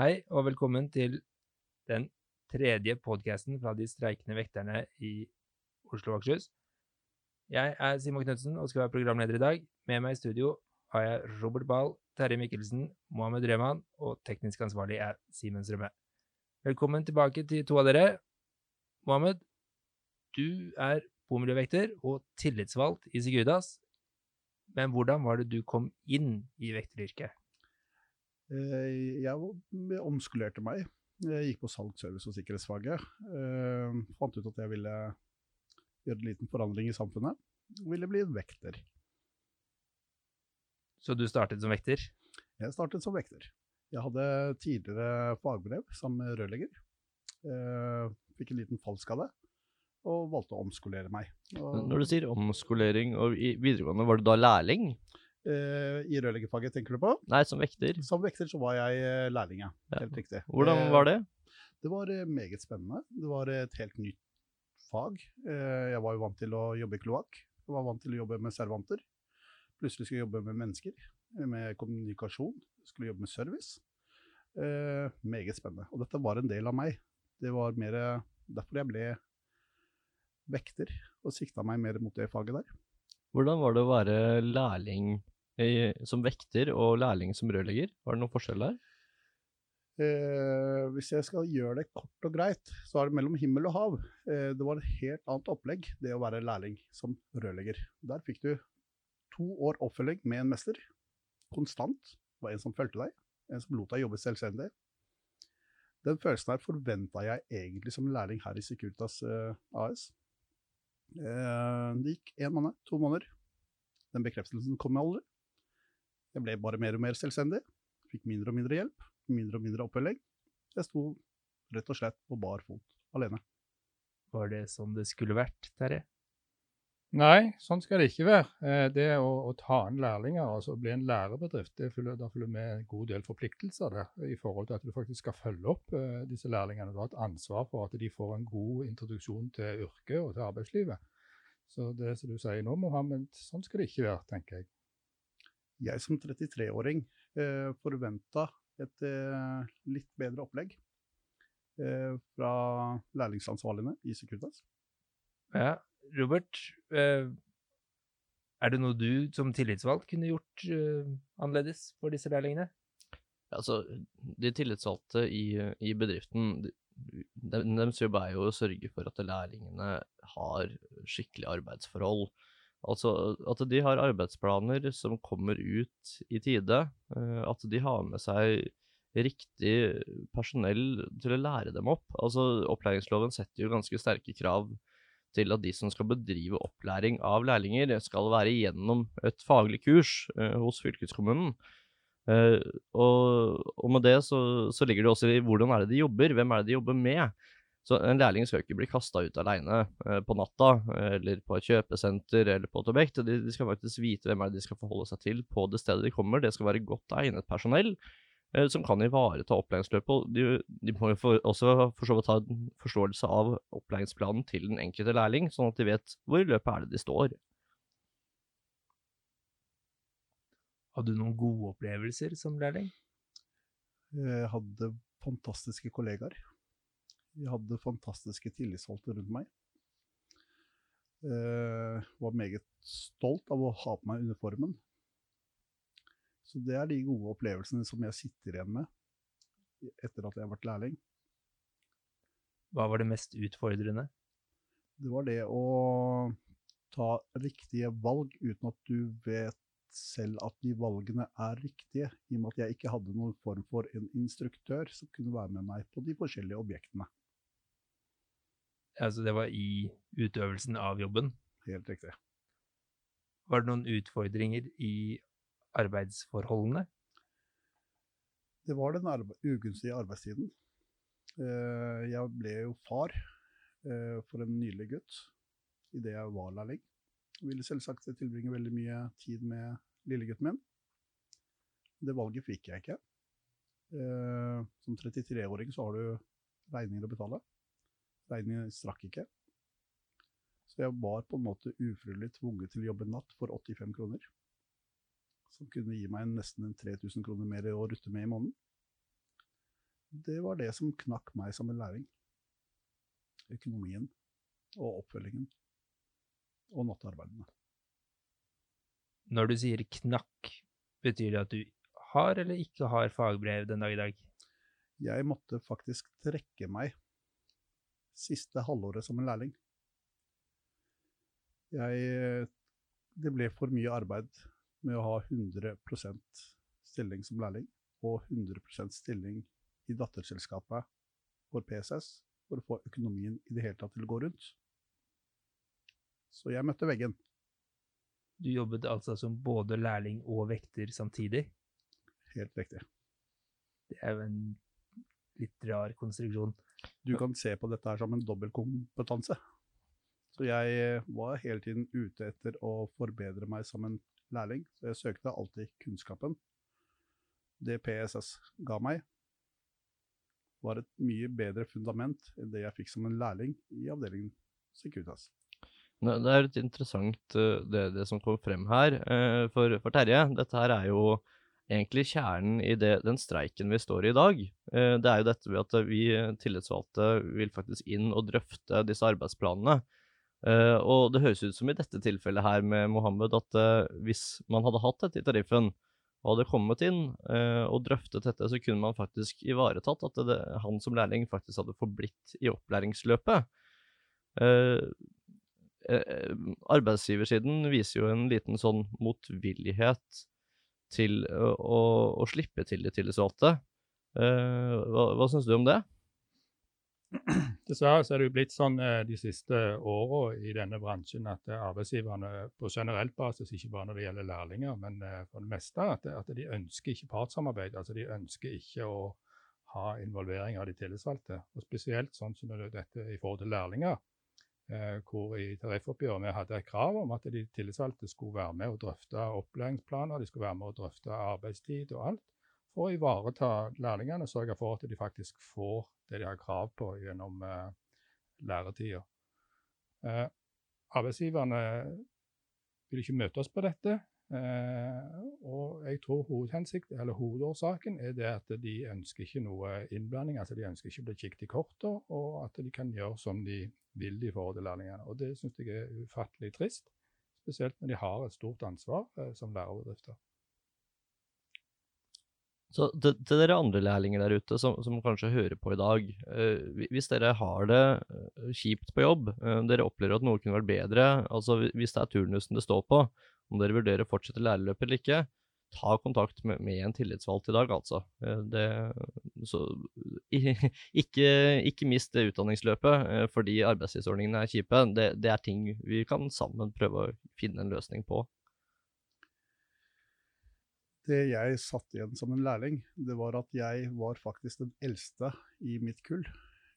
Hei, og velkommen til den tredje podcasten fra de streikende vekterne i Oslo og Akershus. Jeg er Simon Knutsen og skal være programleder i dag. Med meg i studio har jeg Robert Bahl, Terje Mikkelsen, Mohammed Rehman og teknisk ansvarlig er Simen Strømme. Velkommen tilbake til to av dere. Mohammed, du er bomiljøvekter og tillitsvalgt i Sigurdas. Men hvordan var det du kom inn i vekteryrket? Eh, Jeg omskolerte meg. Jeg gikk på salg, service og sikkerhetsfaget. Jeg Fant ut at jeg ville gjøre en liten forandring i samfunnet. Ville bli en vekter. Så du startet som vekter? Jeg startet som vekter. Jeg hadde tidligere fagbrev som rørlegger. Eh, Fikk en liten fallskade og valgte å omskolere meg. Og, Når du sier omskolering og i videregående, var du da lærling? Eh, I rørleggerfaget, tenker du på? Nei, som vekter. Som vekter så var jeg eh, lærling, ja. Helt riktig. Hvordan Eh, var det? Det var meget spennende. Det var et helt nytt fag. Jeg var jo vant til å jobbe i kloakk. Jeg var vant til å jobbe med servanter. Plutselig skulle jeg jobbe med mennesker, med kommunikasjon. Jeg skulle jobbe med service. Eh, Meget spennende. Og dette var en del av meg. Det var mer derfor jeg ble vekter, og sikta meg mer mot det faget der. Hvordan var det å være lærling i, som vekter og lærling som rørlegger? Var det noen forskjell der? Eh, hvis jeg skal gjøre det kort og greit, så er det mellom himmel og hav. Eh, det var et helt annet opplegg, det å være lærling som rørlegger. Der fikk du to år oppfølging med en mester, konstant. Det var en som fulgte deg, en som lot deg jobbe selvstendig. Den følelsen her forventa jeg egentlig som lærling her i Securitas eh, AS. Eh, det gikk én måned, to måneder. Den bekreftelsen kom aldri. Jeg ble bare mer og mer selvstendig. Fikk mindre og mindre hjelp mindre og mindre oppfølging. Jeg sto rett og slett på bar fot alene. Var det sånn det skulle vært, Terje? Nei, sånn skal det ikke være. Eh, Det å, å ta inn lærlinger, altså bli en lærebedrift, det følger, da følger med en god del forpliktelser der, i forhold til at du faktisk skal følge opp uh, disse lærlingene. Du har et ansvar for at de får en god introduksjon til yrket og til arbeidslivet. Så det som du sier nå, Mohammed, sånn skal det ikke være, tenker jeg. Jeg som 33-åring eh, forventa et eh, litt bedre opplegg eh, fra lærlingsansvarligene i Securitas. Ja. Robert, eh, er det noe du som tillitsvalgt kunne gjort eh, annerledes for disse lærlingene? Altså, de tillitsvalgte i, i bedriften, de, de, deres jobb er jo å sørge for at lærlingene har skikkelige arbeidsforhold. Altså at de har arbeidsplaner som kommer ut i tide, eh, at de har med seg riktig personell til å lære dem opp. Altså Opplæringsloven setter jo ganske sterke krav til at de som skal bedrive opplæring av lærlinger, skal være igjennom et faglig kurs eh, hos fylkeskommunen. Eh, og, og med det så, så ligger det også i hvordan er det de jobber, hvem er det de jobber med. Så en lærling skal ikke bli kasta ut aleine eh, på natta, eh, eller på et kjøpesenter eller på et objekt. De, de skal faktisk vite hvem er det de skal forholde seg til på det stedet de kommer. Det skal være godt egnet personell eh, som kan ivareta opplæringsløpet. De, de må jo for, også for så vidt ha en forståelse av opplæringsplanen til den enkelte lærling, sånn at de vet hvor i løpet er det de står. Hadde du noen gode opplevelser som lærling? Jeg hadde fantastiske kollegaer. Jeg hadde fantastiske tillitsvalgte rundt meg. Eh, var meget stolt av å ha på meg uniformen. Så det er de gode opplevelsene som jeg sitter igjen med etter at jeg har vært lærling. Hva var det mest utfordrende? Det var det å ta riktige valg uten at du vet selv at de valgene er riktige, i og med at jeg ikke hadde noen form for en instruktør som kunne være med meg på de forskjellige objektene. Altså, det var i utøvelsen av jobben. Helt riktig. Var det noen utfordringer i arbeidsforholdene? Det var den arbe ugunstige arbeidstiden. Eh, jeg ble jo far eh, for en nylig gutt idet jeg var lærling. Jeg ville selvsagt tilbringe veldig mye tid med lillegutten min. Det valget fikk jeg ikke. Eh, som 33-åring så har du regninger å betale. Regningen strakk ikke. Så jeg var på en måte ufrivillig tvunget til å jobbe natt for 85 kroner. Som kunne gi meg nesten 3000 kroner mer å rutte med i måneden. Det var det som knakk meg som en læring. Økonomien og oppfølgingen og nattarbeidene. Når du sier knakk, betyr det at du har eller ikke har fagbrev den dag i dag? Jeg måtte faktisk trekke meg siste halvåret som en lærling. Jeg, det ble for mye arbeid med å ha 100% stilling som lærling og 100% stilling i datterselskapet for PSS for å få økonomien i det hele tatt til å gå rundt. Så jeg møtte veggen. Du jobbet altså som både lærling og vekter samtidig? Helt riktig. Det er jo en litt rar konstruksjon. Du kan se på dette her som en dobbeltkompetanse. Så jeg var hele tiden ute etter å forbedre meg som en lærling, så jeg søkte alltid kunnskapen. Det PSS ga meg, var et mye bedre fundament enn det jeg fikk som en lærling i avdelingen Securitas. Det er litt interessant eh, det, det som kom frem her. eh, For, for Terje, dette her er jo egentlig kjernen i det, den streiken vi står i i dag. Eh, Det er jo dette ved at vi tillitsvalgte vil faktisk inn og drøfte disse arbeidsplanene. Eh, Og det høres ut som i dette tilfellet her med Mohammed at eh, hvis man hadde hatt dette i tariffen, og hadde kommet inn eh, og drøftet dette, så kunne man faktisk ivaretatt at det, han som lærling faktisk hadde forblitt i opplæringsløpet. Eh, eh, arbeidsgiversiden viser jo en liten sånn motvillighet til å, å, å slippe til de tillitsvalgte. Eh, hva hva syns du om det? Dessverre så er det jo blitt sånn eh, de siste åra i denne bransjen at eh, arbeidsgiverne på generelt basis, ikke bare når det gjelder lærlinger, men eh, for det meste, at, at de ønsker ikke partssamarbeid. Altså de ønsker ikke å ha involvering av de tillitsvalgte. Og spesielt sånn som dette i forhold til lærlinger, hvor i tariffoppgjøret vi hadde et krav om at de tillitsvalgte skulle være med og drøfte opplæringsplaner, de skulle være med og drøfte arbeidstid og alt for å ivareta lærlingene og sørge for at de faktisk får det de har krav på gjennom eh, læretida. Eh, arbeidsgiverne vil ikke møte oss på dette. Eh, og jeg tror hovedhensikt, eller hovedårsaken er det at de ønsker ikke noe innblanding. altså De ønsker ikke å bli kikket i kortet, og at de kan gjøre som de vil i forhold til lærlingene. Og Det syns jeg er ufattelig trist, spesielt når de har et stort ansvar eh, som lærerbedrifter. Så til, til dere andre lærlinger der ute som, som kanskje hører på i dag, eh, hvis dere har det eh, kjipt på jobb, eh, dere opplever at noe kunne vært bedre, altså hvis det er turnusen det står på, om dere vurderer å fortsette lærerløpet eller ikke, ta kontakt med, med en tillitsvalgt i dag, altså. Eh, det, så, ikke, ikke mist det utdanningsløpet eh, fordi arbeidstidsordningene er kjipe. Det, det er ting vi kan sammen prøve å finne en løsning på. Det jeg satt igjen som en lærling, det var at jeg var faktisk den eldste i mitt kull.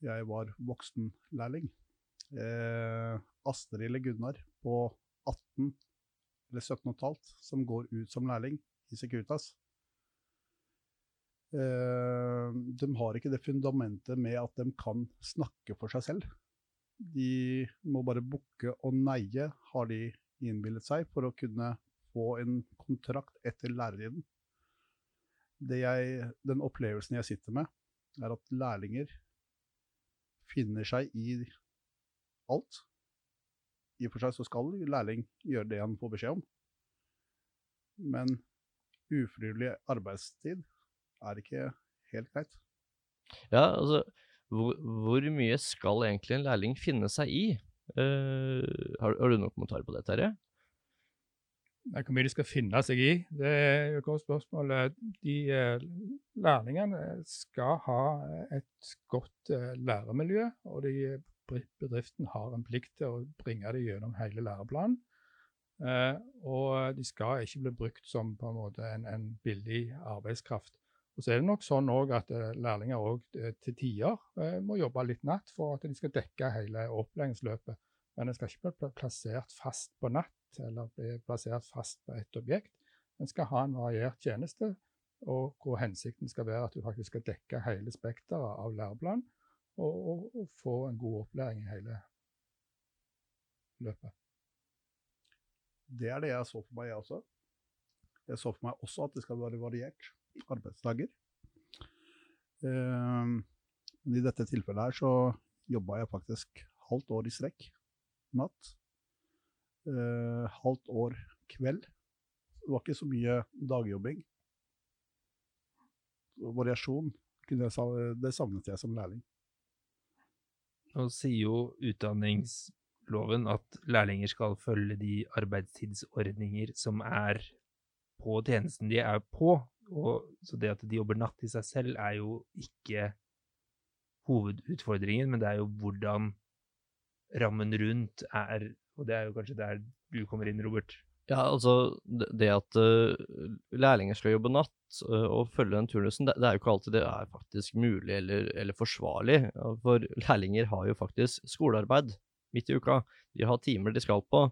Jeg var voksenlærling. Eh, Astrid eller Gunnar på 18 eller 17,5 som går ut som lærling i Securitas. Eh, de har ikke det fundamentet med at de kan snakke for seg selv. De må bare bukke og neie, har de innbillet seg, for å kunne få en kontrakt etter lærertiden. Det jeg, den opplevelsen jeg sitter med, er at lærlinger finner seg i alt. I og for seg så skal lærling gjøre det han får beskjed om. Men ufrivillig arbeidstid er ikke helt greit. Ja, altså, hvor, hvor mye skal egentlig en lærling finne seg i? Uh, har, har du noen kommentarer på det, Terje? Nei, Hvor mye de skal finne seg i, det er et godt spørsmål. De eh, lærlingene skal ha et godt eh, læremiljø, og de, bedriften har en plikt til å bringe det gjennom hele læreplanen. Eh, og de skal ikke bli brukt som på en måte en, en billig arbeidskraft. Og så er det nok sånn at eh, lærlinger også, eh, til tider eh, må jobbe litt natt for at de skal dekke hele opplæringsløpet. Men en skal ikke bli plassert fast på natt eller bli plassert fast på ett objekt. En skal ha en variert tjeneste, og hvor hensikten skal være at du faktisk skal dekke hele spekteret av læreplanen og, og, og få en god opplæring i hele løpet. Det er det jeg så for meg, jeg også. Jeg så for meg også at det skal være variert arbeidsdager. Eh, men i dette tilfellet her så jobba jeg faktisk halvt år i strekk natt. Eh, halvt år kveld. Det var ikke så mye dagjobbing. Variasjon det savnet jeg som lærling. Nå sier jo utdanningsloven at lærlinger skal følge de arbeidstidsordninger som er på tjenesten de er på. Og, så det at de jobber natt i seg selv er jo ikke hovedutfordringen, men det er jo hvordan rammen rundt er. Og det er jo kanskje der du kommer inn, Robert. Ja, altså det at uh, lærlinger skal jobbe natt uh, og følge den turnusen, det, det er jo ikke alltid det er faktisk mulig eller, eller forsvarlig. For lærlinger har jo faktisk skolearbeid midt i uka. De har timer de skal på.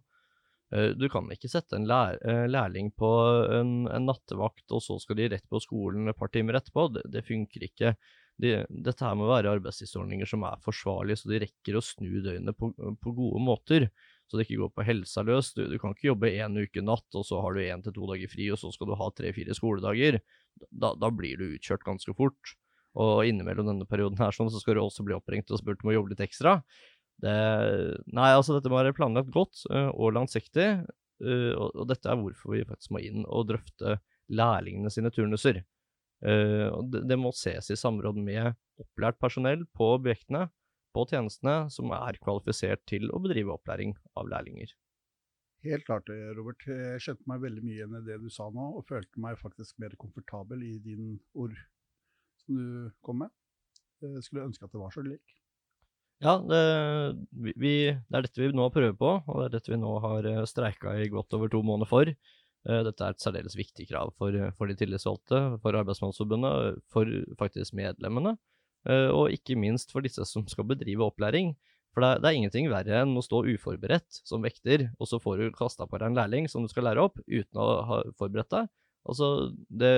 Uh, du kan ikke sette en lær, lærling på en, en nattevakt, og så skal de rett på skolen et par timer etterpå. Det, det funker ikke. De, dette her må være arbeidstidsordninger som er forsvarlige, så de rekker å snu døgnet på, på gode måter så det ikke går på helsa løs. Du, du kan ikke jobbe én uke natt, og så har du én til to dager fri, og så skal du ha tre-fire skoledager. Da, da blir du utkjørt ganske fort. Og innimellom denne perioden her sånn, så skal du også bli oppringt og spurt om å jobbe litt ekstra. Det, nei, altså dette må være planlagt godt uh, og langsiktig, uh, og, dette er hvorfor vi faktisk må inn og drøfte lærlingene sine turnuser. Det, det må ses i samråd med opplært personell på objektene, på tjenestene som er kvalifisert til å bedrive opplæring av lærlinger. Helt klart, Robert. Jeg skjønte meg veldig mye igjen i det du sa nå, og følte meg faktisk mer komfortabel i din ord som du kom med. Jeg skulle ønske at det var så lik. Ja, det, vi, det er dette vi nå prøver på, og det er dette vi nå har streika i godt over to måneder for. Dette er et særdeles viktig krav for, for de tillitsvalgte, for Arbeidsmannsforbundet, for faktisk medlemmene. Uh, og ikke minst for disse som skal bedrive opplæring. For det er, det er, ingenting verre enn å stå uforberedt som vekter, og så får du kasta på deg en lærling som du skal lære opp, uten å ha forberedt deg. Altså, det,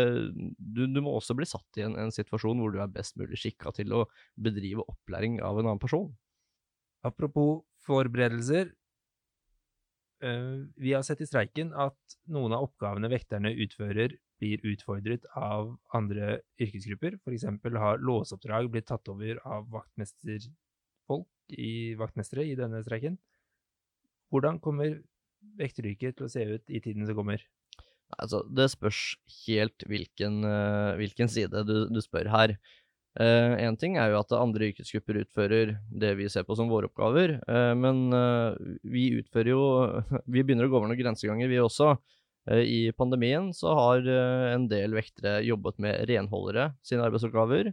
du, du, må også bli satt i en, en, situasjon hvor du er best mulig skikka til å bedrive opplæring av en annen person. Apropos forberedelser. Uh, vi har sett i streiken at noen av oppgavene vekterne utfører, blir utfordret av andre yrkesgrupper. F.eks. har låseoppdrag blitt tatt over av vaktmesterfolk i vaktmestere i denne streiken. Hvordan kommer vekteryrket til å se ut i tiden som kommer? Altså, det spørs helt hvilken, uh, hvilken side du, du, spør her. Én uh, ting er jo at andre yrkesgrupper utfører det vi ser på som våre oppgaver, uh, men vi utfører jo Vi begynner å gå over noen grenseganger, vi også. I pandemien så har en del vektere jobbet med renholdere sine arbeidsoppgaver.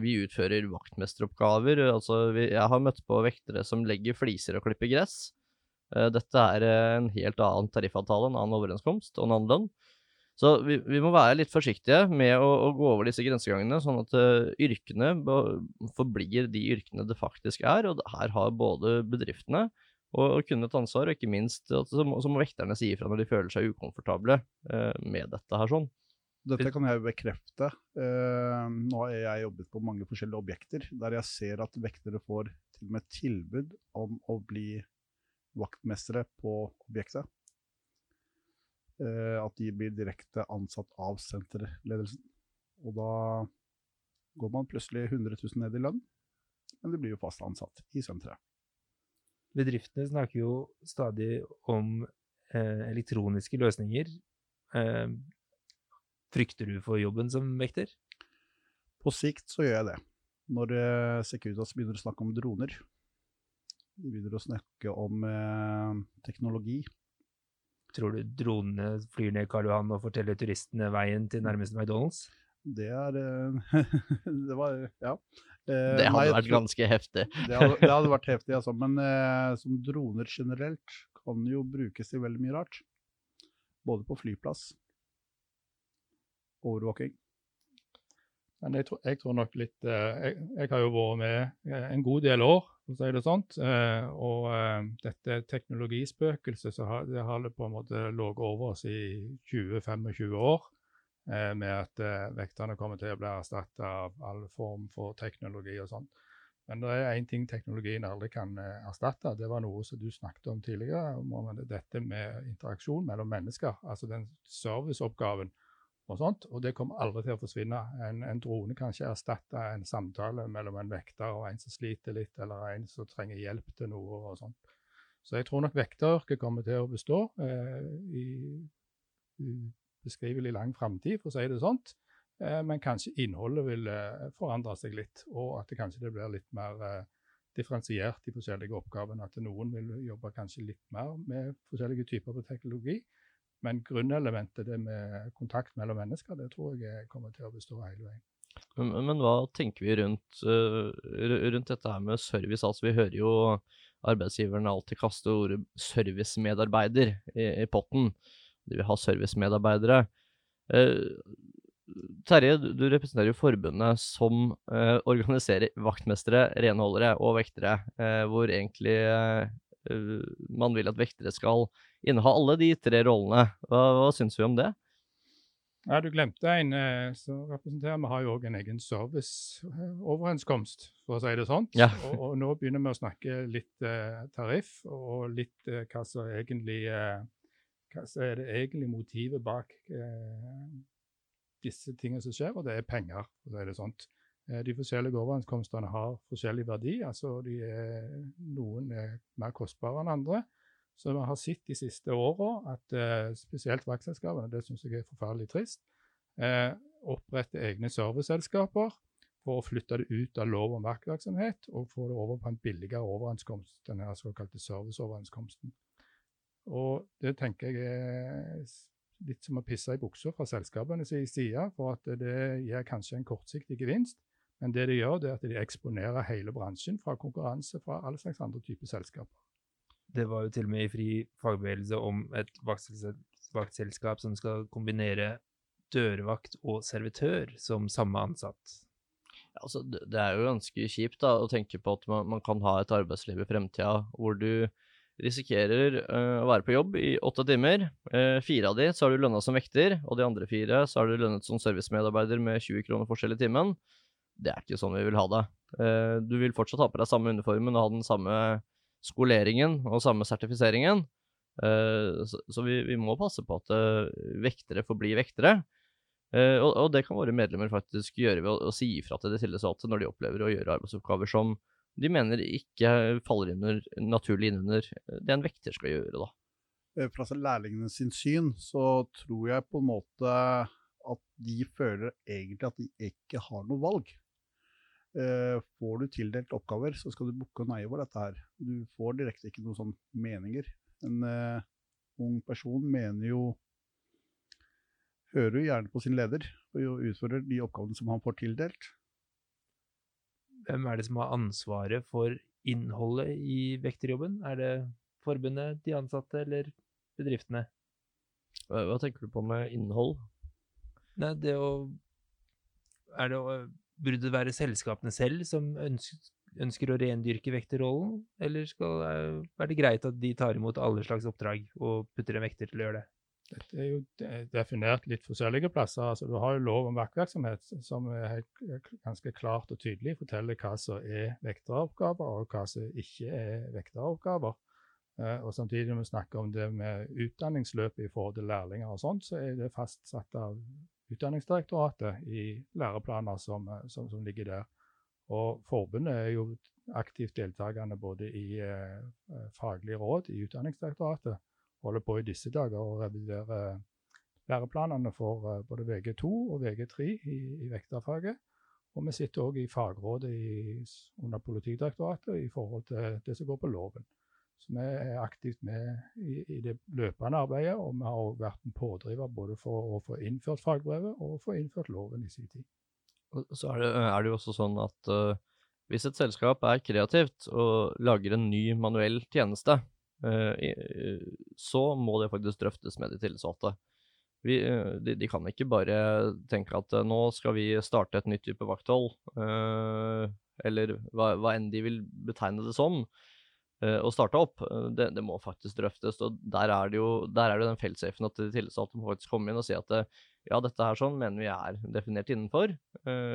Vi utfører vaktmesteroppgaver. Altså jeg har møtt på vektere som legger fliser og klipper gress. Dette er en helt annen tariffavtale, en annen overenskomst og en annen lønn. Så vi, vi må være litt forsiktige med å, å, gå over disse grensegangene, sånn at uh, yrkene forblir de yrkene det faktisk er. Og her har både bedriftene og, kunne et ansvar, og ikke minst så må, så må vekterne si ifra når de føler seg ukomfortable uh, med dette her sånn. Dette kan jeg bekrefte. Uh, nå har jeg jobbet på mange forskjellige objekter der jeg ser at vektere får til og med tilbud om å bli vaktmestere på objektet. Uh, at de blir direkte ansatt av senterledelsen. Og da går man plutselig 100 000 ned i lønn, men de blir jo fast ansatt i senteret. Bedriftene snakker jo stadig om eh, elektroniske løsninger. Eh, frykter du for jobben som vekter? På sikt så gjør jeg det. Når eh, Securitas begynner å snakke om droner, de begynner å snakke om eh, teknologi. Tror du dronene flyr ned Karl Johan og forteller turistene veien til nærmeste McDonald's? Det er eh, Det var Ja. Eh, det hadde nei, vært ganske heftig. det, hadde, det, hadde, vært heftig, altså. Men eh, som droner generelt kan jo brukes til veldig mye rart. Både på flyplass, overvåking. Men jeg tror, jeg tror nok litt eh, jeg, jeg, har jo vært med en god del år, for å si det sånn. Eh, og dette teknologispøkelset så har, det har på en måte ligget over oss i 20-25 år. Eh, med at eh, vekterne kommer til å bli erstatta av all form for teknologi og sånn. Men det er én ting teknologien aldri kan erstatte. Det var noe som du snakket om tidligere. om Dette med interaksjon mellom mennesker. Altså den serviceoppgaven og sånt, og det kommer aldri til å forsvinne. En, en drone kan ikke erstatte en samtale mellom en vekter og en som sliter litt, eller en som trenger hjelp til noe og sånt. Så jeg tror nok vekteryrket kommer til å bestå eh, i ubeskrivelig lang framtid, for å si det sånt. Eh, men kanskje innholdet vil eh, forandre seg litt, og at det kanskje det blir litt mer eh, differensiert i forskjellige oppgavene. At noen vil jobbe kanskje litt mer med forskjellige typer på teknologi. Men grunnelementet, det med kontakt mellom mennesker, det tror jeg kommer til å bestå hele veien. Men, men hva tenker vi rundt, rundt, dette her med service? Altså, vi hører jo arbeidsgiverne alltid kaste ordet servicemedarbeider i, i potten. De vil ha servicemedarbeidere. Uh, Terje, du representerer jo forbundet som uh, organiserer vaktmestere, renholdere og vektere, uh, hvor egentlig man vil at vektere skal inneha alle de tre rollene. Hva, hva syns vi om det? Ja, Du glemte en som representerer Vi har jo òg en egen serviceoverenskomst, for å si det sånn. Ja. og, og, nå begynner vi å snakke litt tariff, og litt hva som egentlig hva er det egentlig motivet bak disse tingene som skjer, og det er penger. for å si det sånt. Eh, de forskjellige overenskomstene har forskjellig verdi. altså er, Noen er mer kostbare enn andre. Så vi har sett de siste åra at eh, spesielt vaktselskapene, det syns jeg er forferdelig trist, uh, oppretter egne serviceselskaper for å flytte det ut av lov om vaktvirksomhet og få det over på en billigere overenskomst, den såkalte serviceoverenskomsten. Og det tenker jeg er litt som å pisse i buksa fra selskapene sin side, for at det gir kanskje en kortsiktig gevinst. Men det de gjør, det er at de eksponerer hele bransjen fra konkurranse fra alle slags andre typer selskaper. Det var jo til og med i Fri fagbevegelse om et vaktselskap som skal kombinere dørvakt og servitør som samme ansatt. Altså, det er jo ganske kjipt da, å tenke på at man, man kan ha et arbeidsliv i fremtida hvor du risikerer uh, å være på jobb i åtte timer. Uh, fire av de så er du lønna som vekter, og de andre fire så er du lønnet som servicemedarbeider med 20 kroner forskjell i timen. Det er ikke sånn vi vil ha det. Uh, du vil fortsatt ha på deg samme uniformen og ha den samme skoleringen og samme sertifiseringen. så, så vi, vi, må passe på at vektere får bli vektere. Og, og, det kan våre medlemmer faktisk gjøre ved å, å si ifra til de tillitsvalgte når de opplever å gjøre arbeidsoppgaver som de mener ikke faller under, naturlig inn under det en vekter skal gjøre, da. Eh, fra lærlingene sin syn så tror jeg på en måte at de føler egentlig at de ikke har noe valg. Eh, får du tildelt oppgaver, så skal du bukke og neie over dette her. Du får direkte ikke noen sånne meninger. En ung person mener jo Hører jo gjerne på sin leder og utfører de oppgavene som han får tildelt hvem er det som har ansvaret for innholdet i vekterjobben? Er det forbundet, de ansatte eller bedriftene? Hva, tenker du på med innhold? Nei, det å Er det å Burde det være selskapene selv som ønsker, ønsker å rendyrke vekterrollen, eller skal, er det greit at de tar imot alle slags oppdrag og putter en vekter til å gjøre det? Dette er jo definert litt forskjellige plasser. Altså, du har jo lov om vaktvirksomhet som er ganske klart og tydelig forteller hva som er vekteroppgaver, og hva som ikke er vekteroppgaver. Eh, og Samtidig når vi snakker om det med utdanningsløpet i forhold til lærlinger, og sånt, så er det fastsatt av Utdanningsdirektoratet i læreplaner som, som, som ligger der. Og Forbundet er jo aktivt deltakende både i eh, faglige råd i Utdanningsdirektoratet holder på i disse dager å revidere læreplanene for eh, både VG2 og VG3 i, i vekterfaget. Og vi sitter òg i fagrådet i, under Politidirektoratet i forhold til det som går på loven. Så vi er aktivt med i, i det løpende arbeidet, og vi har òg vært en pådriver både for å få innført fagbrevet og få innført loven i sin tid. Så er det, er det jo også sånn at uh, hvis et selskap er kreativt og lager en ny manuell tjeneste, så må det faktisk drøftes med de tillitsvalgte. Vi, eh, de, de, kan ikke bare tenke at nå skal vi starte et nytt type vakthold, eller hva, hva, enn de vil betegne det som, og starte opp. Det, det, må faktisk drøftes. og Der er det jo, er det den feltsafen at de tillitsvalgte må faktisk komme inn og si at ja, dette her sånn mener vi er definert innenfor.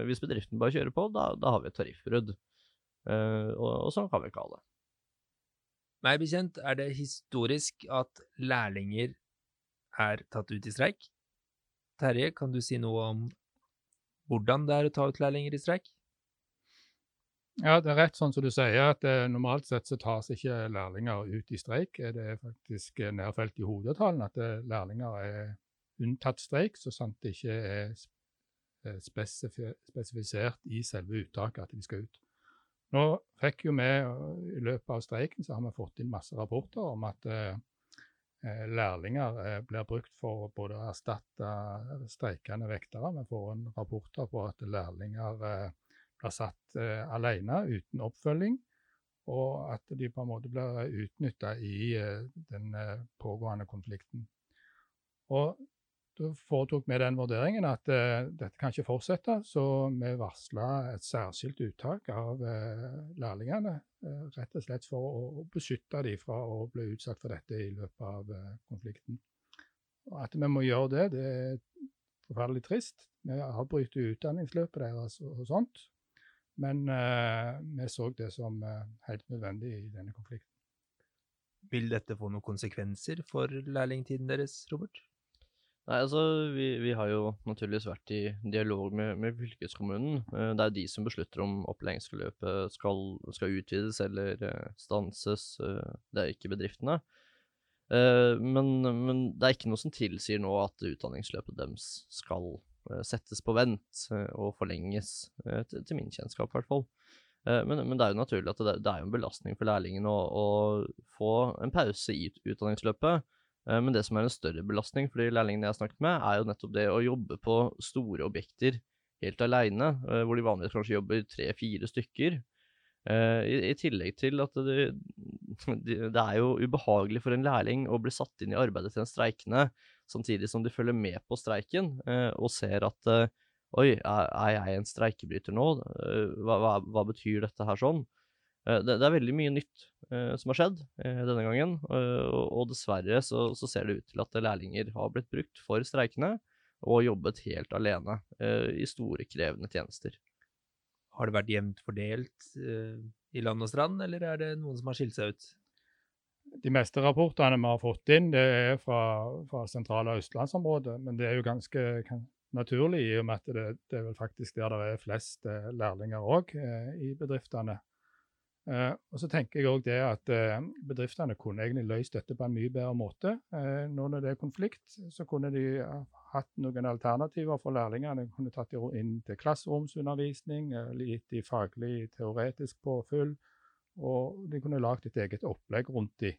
hvis bedriften bare kjører på, da, da har vi et tariffbrudd. og, og sånn kan vi ikke ha det. Meg bekjent er det historisk at lærlinger er tatt ut i streik. Terje, kan du si noe om hvordan det er å ta ut lærlinger i streik? Ja, det er rett sånn som du sier, at eh, normalt sett så tas ikke lærlinger ut i streik. Eh, Det er faktisk eh, nedfelt i hovedavtalen at eh, lærlinger er unntatt streik, så sant det ikke er eh, spesifisert i selve uttaket at de skal ut. Nå fikk jo vi, i løpet av streiken, så har vi fått inn masse rapporter om at eh, eh, lærlinger eh, blir brukt for både å erstatte streikende vektere. Vi får en rapporter på at lærlinger eh, blir satt eh, alene uten oppfølging, og at de på en måte blir utnytta i eh, den eh, pågående konflikten. Og da foretok vi den vurderingen at eh, dette kan ikke fortsette, så vi varsla et særskilt uttak av eh, lærlingene. Eh, rett og slett for å, å beskytte dem fra å bli utsatt for dette i løpet av konflikten. Og at vi må gjøre det, det er forferdelig trist. Vi avbryter utdanningsløpet deres og, og sånt. Men vi så det som helt nødvendig i denne konflikten. Vil dette få noen konsekvenser for lærlingtiden deres, Robert? Nei, altså, vi, vi har jo naturligvis vært i dialog med, med fylkeskommunen. Eh, Det er de som beslutter om opplæringsforløpet skal, skal utvides eller eh, stanses. eh, Det er ikke bedriftene. Men, men det er ikke noe som tilsier nå at utdanningsløpet deres skal settes på vent og forlenges, til, til min kjennskap i hvert fall. Men, men det er jo naturlig at det, det er en belastning for lærlingen å, å få en pause i utdanningsløpet. Eh, Men det som er en større belastning for de lærlingene jeg har snakket med, er jo nettopp det å jobbe på store objekter helt aleine, hvor de vanligvis kanskje jobber tre-fire stykker. Eh, I, tillegg til at det, er jo ubehagelig for en lærling å bli satt inn i arbeidet til en streikende, samtidig som de følger med på streiken eh, og ser at eh, Oi, er, jeg en streikebryter nå? Eh, Hva, hva, hva betyr dette her sånn? Eh, Det, det er veldig mye nytt eh, som har skjedd eh, denne gangen, og, dessverre så, så ser det ut til at lærlinger har blitt brukt for streikene og jobbet helt alene i store, krevende tjenester. Har det vært jevnt fordelt i land og strand, eller er det noen som har skilt seg ut? De meste rapportene vi har fått inn, det er fra, fra sentrale østlandsområdet. Men det er jo ganske kan, naturlig, i og med at det, det er vel faktisk der det er flest eh, lærlinger òg eh, i bedriftene. Eh, og så tenker jeg òg det at uh, bedriftene kunne egentlig løst dette på en mye bedre måte. Uh, nå når det er konflikt, så kunne de hatt noen alternativer for lærlingene. De kunne tatt dem inn til klasseromsundervisning, eller gitt dem faglig teoretisk påfyll. Og de kunne lagd et eget opplegg rundt dem,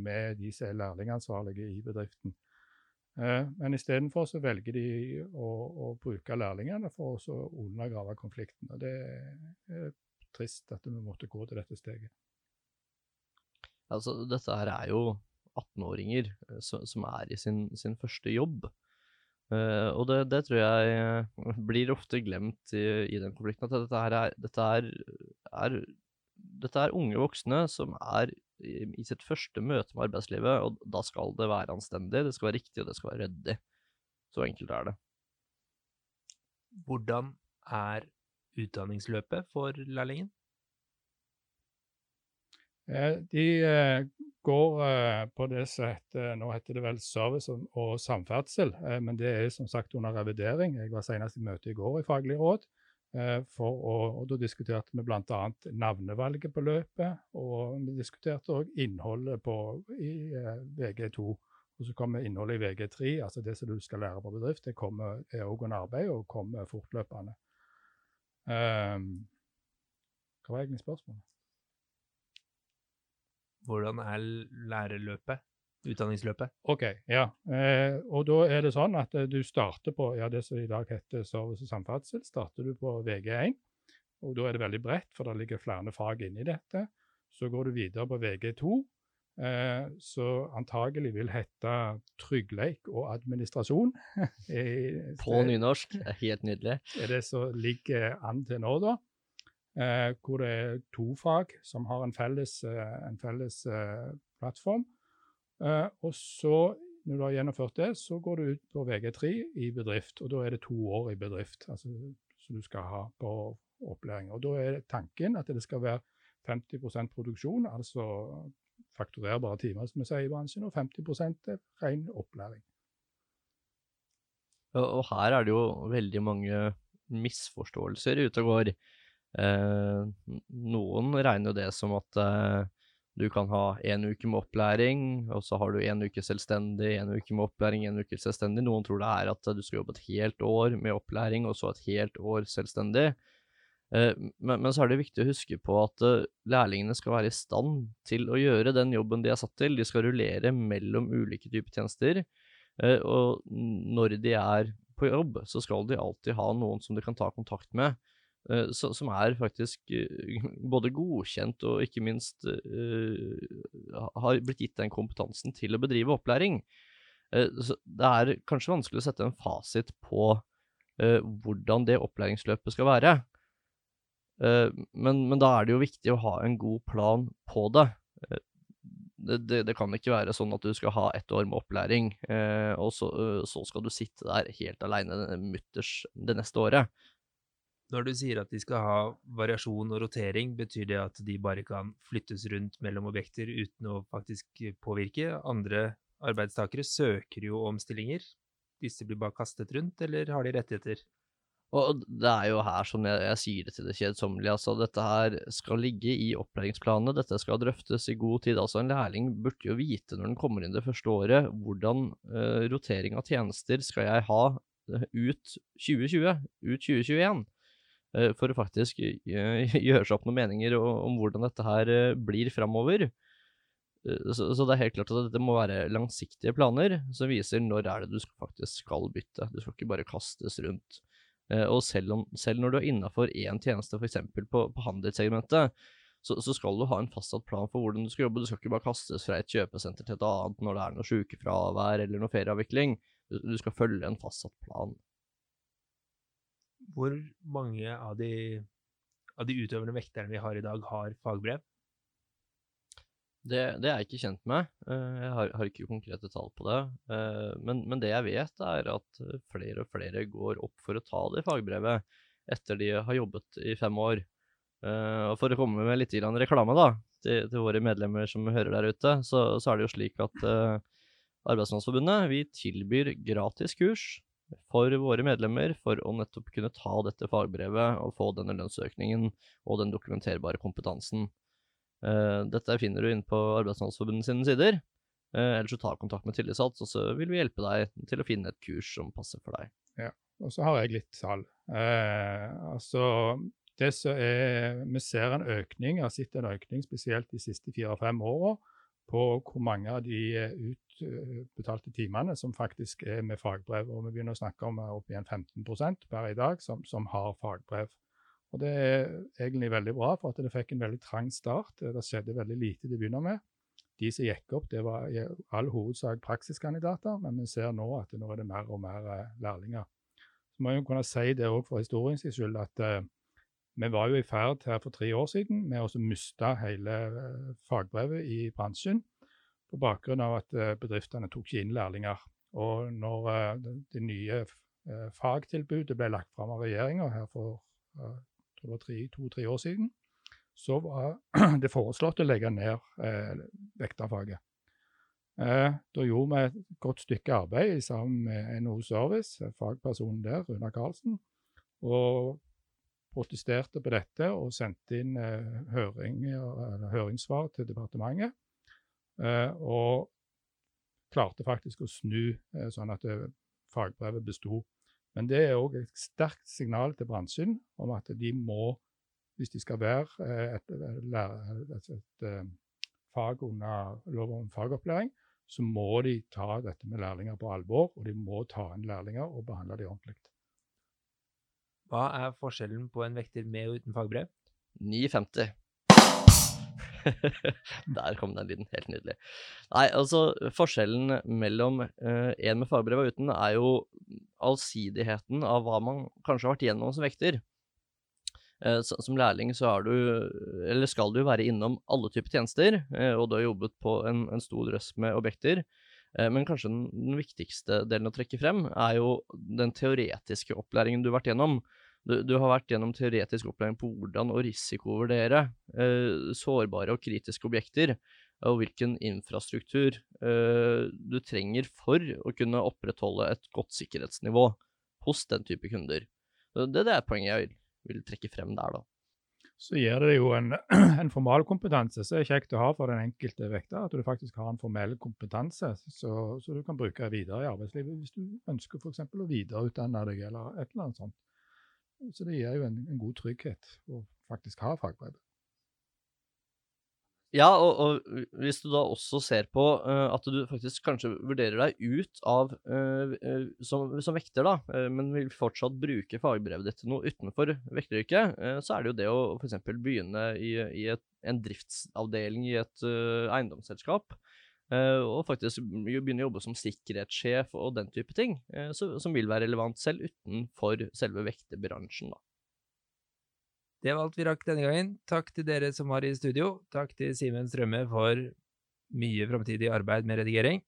med de som er lærlingansvarlige i bedriften. Men istedenfor så velger de å, å bruke lærlingene for å undergrave konflikten. Og det er trist at vi måtte gå til dette steget. Altså, dette her er jo 18-åringer eh, som, som er i sin, sin første jobb. Uh, og det, det tror jeg eh, blir ofte glemt i, i den konflikten. At dette her er, dette er, er dette er unge voksne som er i, i sitt første møte med arbeidslivet, og da skal det være anstendig, det skal være riktig, og det skal være ryddig. Så enkelt er det. Hvordan er utdanningsløpet for lærlingen? Eh, De eh, går eh, på det som heter Nå heter det vel service og, samferdsel, men det er som sagt under revidering. Jeg var senest i møte i går i Faglig råd. For å, og Da diskuterte vi bl.a. navnevalget på løpet, og vi diskuterte òg innholdet på, i eh, VG2. Og så kommer innholdet i VG3, altså det som du skal lære på bedrift, det kommer, er òg under arbeid og kommer fortløpende. Um, hva var egentlig spørsmålet? Hvordan er lærerløpet? Utdanningsløpet? Ok, ja. Eh, og da er det sånn at eh, du starter på ja, det som i dag heter service og samferdsel, starter du på VG1. Og da er det veldig bredt, for det ligger flere fag inni dette. Så går du videre på VG2, eh, som antagelig vil hete tryggleik og administrasjon. På nynorsk. Helt nydelig. er det som ligger an til nå, da. Eh, hvor det er to fag som har en felles, eh, en felles eh, plattform. Eh, og så, når du har gjennomført det, så går du ut på VG3 i bedrift. Og da er det to år i bedrift altså, som du skal ha på opplæring. Og da er tanken at det skal være 50% produksjon, altså fakturerbare timer, som vi sier i bransjen, og 50 er ren opplæring. Og, her er det jo veldig mange misforståelser ute og går. Eh, noen regner jo det som at eh, du kan ha én uke med opplæring, og så har du én uke selvstendig, én uke med opplæring, én uke selvstendig. Noen tror det er at du skal jobbe et helt år med opplæring, og så et helt år selvstendig. Eh, men, men, så er det viktig å huske på at uh, lærlingene skal være i stand til å gjøre den jobben de er satt til. De skal rullere mellom ulike typer tjenester. Uh, og når de er på jobb, så skal de alltid ha noen som de kan ta kontakt med, som er faktisk både godkjent og ikke minst har blitt gitt den kompetansen til å bedrive opplæring. så det er kanskje vanskelig å sette en fasit på hvordan det opplæringsløpet skal være. Uh, men, men, da er det jo viktig å ha en god plan på det. Uh, det, det, det, kan ikke være sånn at du skal ha ett år med opplæring, uh, og så, så, skal du sitte der helt aleine mutters det neste året. Når du sier at de skal ha variasjon og rotering, betyr det at de bare kan flyttes rundt mellom objekter uten å faktisk påvirke? Andre arbeidstakere søker jo om stillinger. Disse blir bare kastet rundt, eller har de rettigheter? Og det er jo her som jeg, jeg sier det til det kjedsommelige, altså dette her skal ligge i opplæringsplanene, dette skal drøftes i god tid. Altså en lærling burde jo vite når den kommer inn det første året, hvordan uh, rotering av tjenester skal jeg ha uh, ut 2020, ut 2021, uh, for å faktisk gjøre seg opp noen meninger om, hvordan dette her blir framover. Så, det er helt klart at dette må være langsiktige planer som viser når er det du faktisk skal bytte. Du skal ikke bare kastes rundt. Eh, og selv, om, selv når du er innafor én tjeneste, f.eks. På, på handelssegmentet, så, så, skal du ha en fastsatt plan for hvordan du skal jobbe. Du skal ikke bare kastes fra et kjøpesenter til et annet når det er noe sykefravær eller noe ferieavvikling. Du, du, skal følge en fastsatt plan. Hvor mange av de, av de utøvende vekterne vi har i dag, har fagbrev? Det, det, er jeg ikke kjent med. Eh, jeg har, har ikke konkrete tall på det. Eh, men, men, det jeg vet, er at flere og flere går opp for å ta det fagbrevet etter de har jobbet i fem år. Eh, og for å komme med litt reklame da, til, til, våre medlemmer som hører der ute, så, så er det jo slik at Arbeidsmannsforbundet vi tilbyr gratis kurs for våre medlemmer for å nettopp kunne ta dette fagbrevet og få denne lønnsøkningen og den dokumenterbare kompetansen. Uh, dette finner du inn på Arbeidsmandsforbundet sine sider. Uh, eller så ta kontakt med tillitsvalgt, og så vil vi hjelpe deg til å finne et kurs som passer for deg. Ja, og så har jeg litt tall. Eh, altså, det som er, Vi ser en økning, har sett en økning spesielt de siste fire-fem åra, på hvor mange av de utbetalte timene som faktisk er med fagbrev. Og vi begynner å snakke om opp igjen 15 per i dag som, som har fagbrev. Og Det er egentlig veldig bra, for at det fikk en veldig trang start. Det skjedde veldig lite til å begynne med. De som gikk opp, det var i all hovedsak praksiskandidater, men vi ser nå at nå er det mer og mer eh, lærlinger. Så må jeg kunne si det òg for historiens skyld, at uh, vi var jo i ferd her for tre år siden med å miste hele uh, fagbrevet i bransjen på bakgrunn av at uh, bedriftene tok ikke inn lærlinger. Og når det nye fagtilbudet ble lagt fram av regjeringa her for det var to-tre år siden, så var det foreslått å legge ned eh, vekterfaget. Eh, da gjorde vi et godt stykke arbeid sammen med NHO Service, fagpersonen der, Runar Karlsen, og protesterte på dette og sendte inn eh, høring, høringssvar til departementet. Eh, og klarte faktisk å snu eh, sånn at eh, fagbrevet besto. Men det er òg et sterkt signal til bransjen om at de må, hvis de skal være eh, et, et, et, et eh, fag under lov om fagopplæring, så må de ta dette med lærlinger på alvor, og de må ta inn lærlinger og behandle dem ordentlig. Hva er forskjellen på en vekter med og uten fagbrev? 9,50. Der kom den lyden. Helt nydelig. Nei, altså, forskjellen mellom uh, en med fagbrev og uten er jo allsidigheten av hva man kanskje har vært gjennom som vekter. Uh, som lærling så er du, eller skal du være innom alle typer tjenester, uh, og du har jobbet på en, en stor drøss med objekter. Men kanskje den, viktigste delen å trekke frem er jo den teoretiske opplæringen du har vært gjennom. Du, du, har vært gjennom teoretisk opplæring på hvordan å risikovurdere eh, sårbare og kritiske objekter, og hvilken infrastruktur eh, du trenger for å kunne opprettholde et godt sikkerhetsnivå hos den type kunder. Det, det er et poeng jeg vil, vil trekke frem der, da. Så gir det jo en, en formalkompetanse som er kjekt å ha for den enkelte vekter. At du faktisk har en formell kompetanse så du kan bruke videre i arbeidslivet hvis du ønsker f.eks. å videreutdanne deg eller et eller annet sånt. Så det gir jo en, en god trygghet å faktisk ha fagbrev. Ja, og, og hvis du da også ser på uh, at du faktisk kanskje vurderer deg ut av uh, som, som, vekter, da, men vil fortsatt bruke fagbrevet ditt til noe utenfor vekteryrket, så er det jo det å f.eks. begynne i, i et, en driftsavdeling i et eiendomsselskap. Og faktisk begynne å jobbe som sikkerhetssjef og den type ting, som vil være relevant selv utenfor selve vekterbransjen. da. Det var alt vi rakk denne gangen. Takk til dere som var i studio. Takk til Simen Strømme for mye framtidig arbeid med redigering.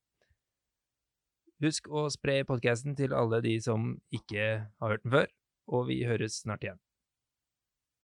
Husk å spre podkasten til alle de som ikke har hørt den før, og vi høres snart igjen.